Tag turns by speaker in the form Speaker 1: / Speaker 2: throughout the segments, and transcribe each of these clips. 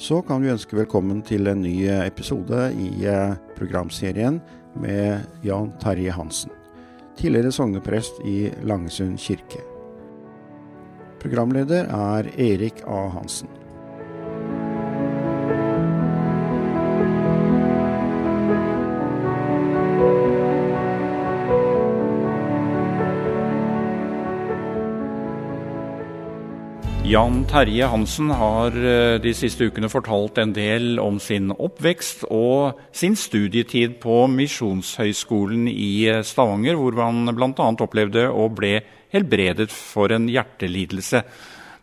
Speaker 1: så kan vi ønske velkommen til en ny episode i eh, programserien med Jan Terje Hansen, tidligere sogneprest i Langesund kirke. Programleder er Erik A. Hansen.
Speaker 2: Jan Terje Hansen har eh, de siste ukene fortalt en del om sin oppvekst og sin studietid på Misjonshøgskolen i eh, Stavanger, hvor han bl.a. opplevde å ble helbredet for en hjertelidelse.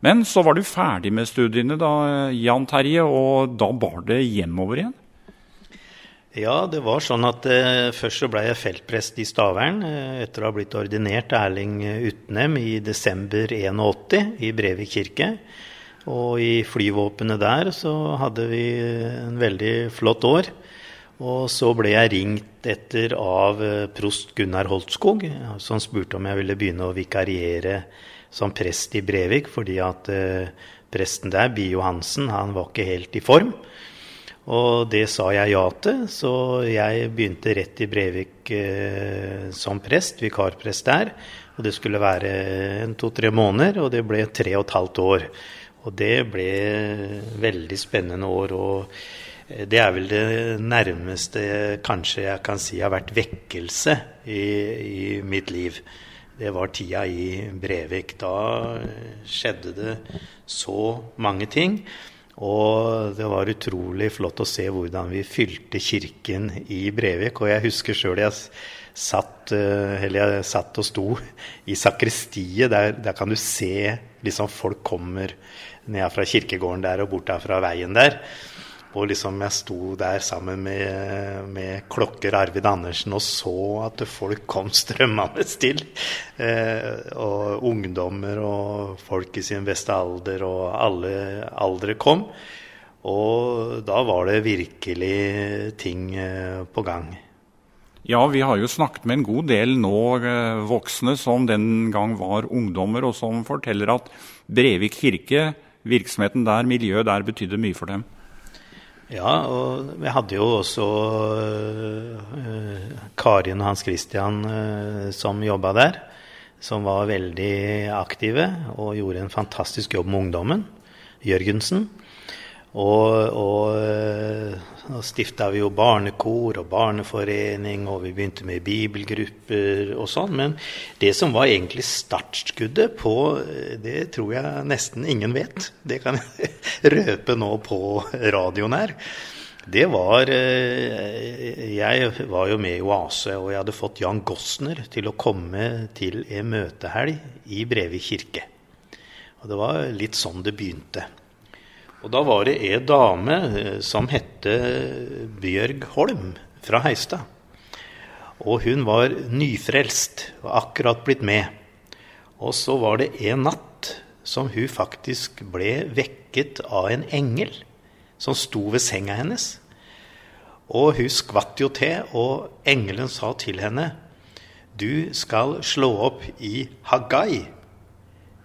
Speaker 2: Men så var du ferdig med studiene, da, Jan Terje, og da bar det hjemover igjen?
Speaker 3: Ja, det var sånn at eh, først så ble jeg feltprest i Stavern eh, etter å ha blitt ordinert Erling Utnem i desember 81 i Brevik kirke. Og i flyvåpenet der så hadde vi en veldig flott år. Og så ble jeg ringt etter av eh, prost Gunnar Holtskog, som spurte om jeg ville begynne å vikariere som prest i Brevik, fordi at eh, presten der, Bio Hansen, han var ikke helt i form. Og det sa jeg ja til, så jeg begynte rett i Brevik eh, som prest, vikarprest der. Og det skulle være en to-tre måneder, og det ble tre og et halvt år. Og det ble veldig spennende år. og eh, det er vel det nærmeste kanskje jeg kan si har vært vekkelse i, i mitt liv. Det var tida i Brevik. Da skjedde det så mange ting. Og det var utrolig flott å se hvordan vi fylte kirken i Brevik. Og jeg husker sjøl jeg satt, eh, jeg satt og sto i sakristiet. Der, der kan du se liksom folk kommer ned fra kirkegården der og bort der fra veien der. Og liksom jeg sto der sammen med, med klokker Arvid Andersen og så at folk kom strømmende til. Eh, og ungdommer og folk i sin beste alder og alle aldre kom. Og da var det virkelig ting eh, på gang.
Speaker 2: Ja, vi har jo snakket med en god del nå eh, voksne som den gang var ungdommer, og som forteller at Brevik kirke, virksomheten der, miljøet der, betydde mye for dem.
Speaker 3: Ja, og vi hadde jo også uh, Karin og Hans Christian uh, som jobba der. Som var veldig aktive og gjorde en fantastisk jobb med ungdommen. Jørgensen. Og, og da stifta vi jo barnekor og barneforening, og vi begynte med bibelgrupper og sånn. Men det som var egentlig startskuddet på Det tror jeg nesten ingen vet. Det kan jeg røpe nå på radioen her. Det var eh, Jeg var jo med i Oase, og jeg hadde fått Jan Gossner til å komme til en møtehelg i Brevik kirke. Og det var litt sånn det begynte. Og da var det ei dame eh, som hette Bjørg Holm fra Heistad. Og hun var nyfrelst og akkurat blitt med. Og så var det en natt som hun faktisk ble vekket av en engel som sto ved senga hennes. Og hun skvatt jo til, og engelen sa til henne Du skal slå opp i Hagai,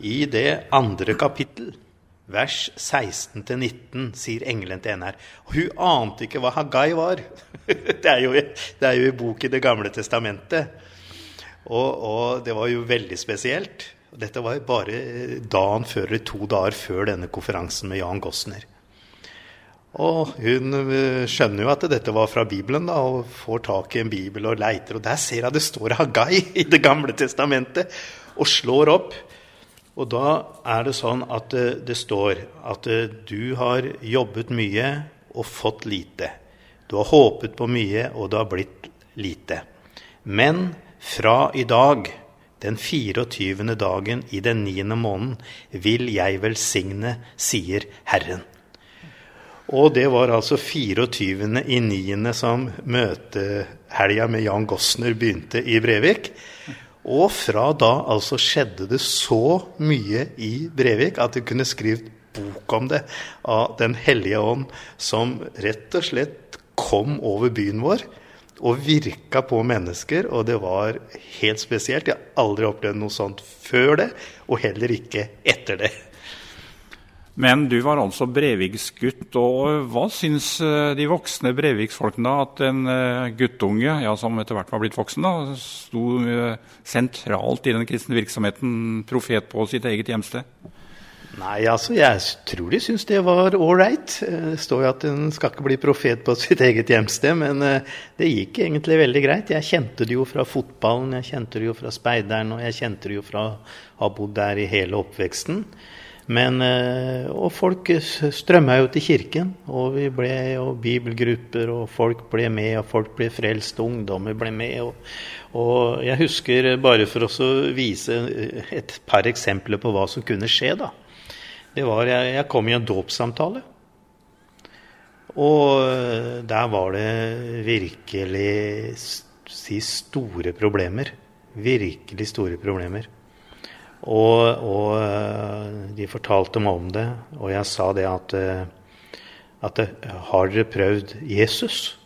Speaker 3: i det andre kapittel vers 16-19, sier engelen til henne her. Hun ante ikke hva Hagai var. det, er jo, det er jo i bok i Det gamle testamentet. Og, og, det var jo veldig spesielt. Dette var jo bare dagen før, eller to dager før denne konferansen med Jan Gossner. Og hun eh, skjønner jo at dette var fra Bibelen, da, og får tak i en bibel og leiter. Og der ser hun det står Hagai i Det gamle testamentet, og slår opp. Og da er det sånn at det, står at eh, du har jobbet mye og fått lite. Du har håpet på mye, og det har blitt lite. Men fra i dag, den 24. dagen i den niende måneden, vil jeg velsigne, sier Herren. Og det var altså 24. i niende som møtehelga med Jan Gossner begynte i Brevik. Og fra da altså skjedde det så mye i Brevik at de kunne skrevet bok om det av Den hellige ånd, som rett og slett kom over byen vår og virka på mennesker. Og det var helt spesielt. Jeg har aldri opplevd noe sånt før det, og heller ikke etter det.
Speaker 2: Men du var altså Breviksgutt. Og hva syns eh, de voksne Breviksfolkene da at en eh, guttunge, ja, som etter hvert var blitt voksen, da, sto eh, sentralt i den kristne virksomheten, profet på sitt eget hjemsted?
Speaker 3: Nei, altså jeg tror de syns det var ålreit. Det står jo at en skal ikke bli profet på sitt eget hjemsted, men det gikk egentlig veldig greit. Jeg kjente det jo fra fotballen, jeg kjente det jo fra speideren, og jeg kjente det jo fra å ha bodd der i hele oppveksten. Men, eh, og folk strømma jo til kirken, og vi ble jo bibelgrupper, og folk ble med, og folk ble frelst, og ungdommer ble med. Og, og jeg husker, bare for å vise et par eksempler på hva som kunne skje, da. Det var, jeg, jeg kom i en dåpssamtale. Og eh, der var det virkelig si store problemer. Virkelig store problemer. Og, og, eh, de fortalte meg om det, og jeg sa det at, eh, at Har dere prøvd Jesus?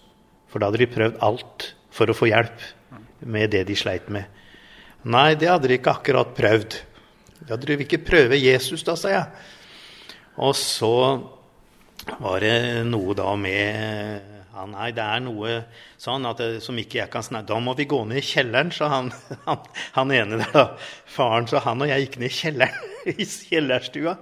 Speaker 3: For da hadde de prøvd alt for å få hjelp med det de sleit med. Nei, det hadde de ikke akkurat prøvd. Da hadde de ikke prøve Jesus, da, sa jeg. Og så var det noe da med ja, nei, det er noe sånn at det, som ikke jeg kan snakke Da må vi gå ned i kjelleren, sa han, han, han ene der, da. Faren, sa han og jeg gikk ned i kjelleren, i kjellerstua.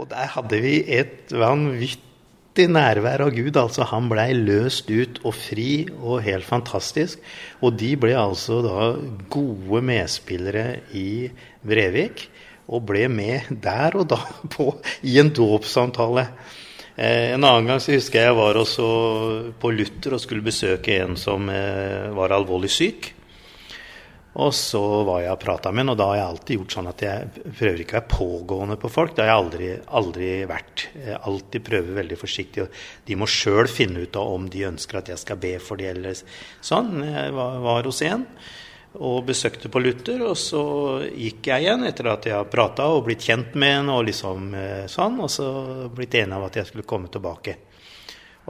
Speaker 3: Og der hadde vi et vanvittig nærvær av Gud. altså Han blei løst ut og fri og helt fantastisk. Og de ble altså da gode medspillere i Brevik. Og ble med der og da på, i en dåpssamtale. Eh, en annen gang så husker jeg jeg var også på Luther og skulle besøke en som eh, var alvorlig syk. Og så var jeg og prata med ham, og da har jeg alltid gjort sånn at jeg prøver ikke å være pågående på folk. Det har jeg aldri, aldri vært. Jeg alltid prøver veldig forsiktig. og De må sjøl finne ut av om de ønsker at jeg skal be for dem eller sånn. Jeg var, var hos en og besøkte på Luther. Og så gikk jeg igjen etter at jeg har prata og blitt kjent med henne og liksom eh, sånn, og så blitt enig av at jeg skulle komme tilbake.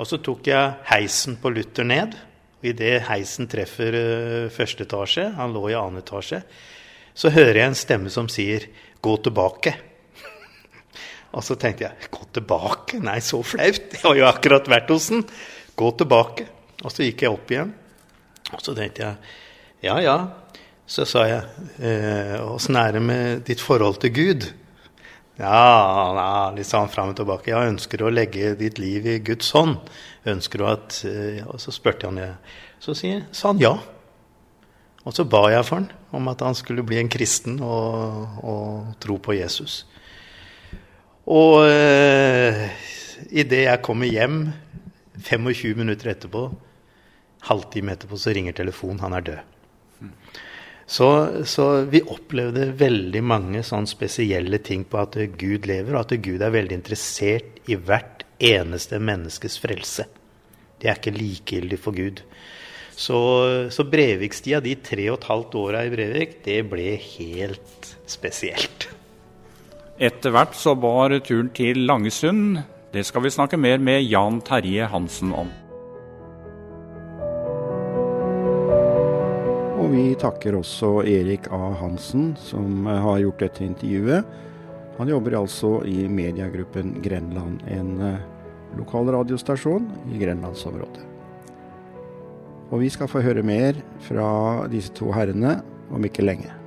Speaker 3: Og så tok jeg heisen på Luther ned. Og idet heisen treffer uh, første etasje, han lå i annen etasje, så hører jeg en stemme som sier 'gå tilbake'. og så tenkte jeg 'gå tilbake'? Nei, så flaut. Jeg har jo akkurat vært hos den. Gå tilbake. Og så gikk jeg opp igjen. Og så tenkte jeg ja, ja. Så sa jeg, åssen eh, er det med ditt forhold til Gud? Ja, ja litt sånn fram og tilbake. Ja, ønsker å legge ditt liv i Guds hånd? Ønsker du at eh, Og så spurte han det. Så sier, sa han ja. Og så ba jeg for han om at han skulle bli en kristen og, og tro på Jesus. Og eh, idet jeg kommer hjem 25 minutter etterpå, halvtime etterpå, så ringer telefonen. Han er død. Så, så, vi opplevde veldig mange sånn spesielle ting på at Gud lever, og at Gud er veldig interessert i hvert eneste menneskes frelse. Det er ikke likegyldig for Gud. Så, så Brevikstida, de tre og et halvt åra i Brevik, det ble helt spesielt.
Speaker 2: Etter hvert så var turen til Langesund. Det skal vi snakke mer med Jan Terje Hansen om.
Speaker 1: Vi takker også Erik A. Hansen, som eh, har gjort dette intervjuet. Han jobber altså i mediegruppen Grenland, en eh, lokal radiostasjon i grenlandsområdet. Og vi skal få høre mer fra disse to herrene om ikke lenge.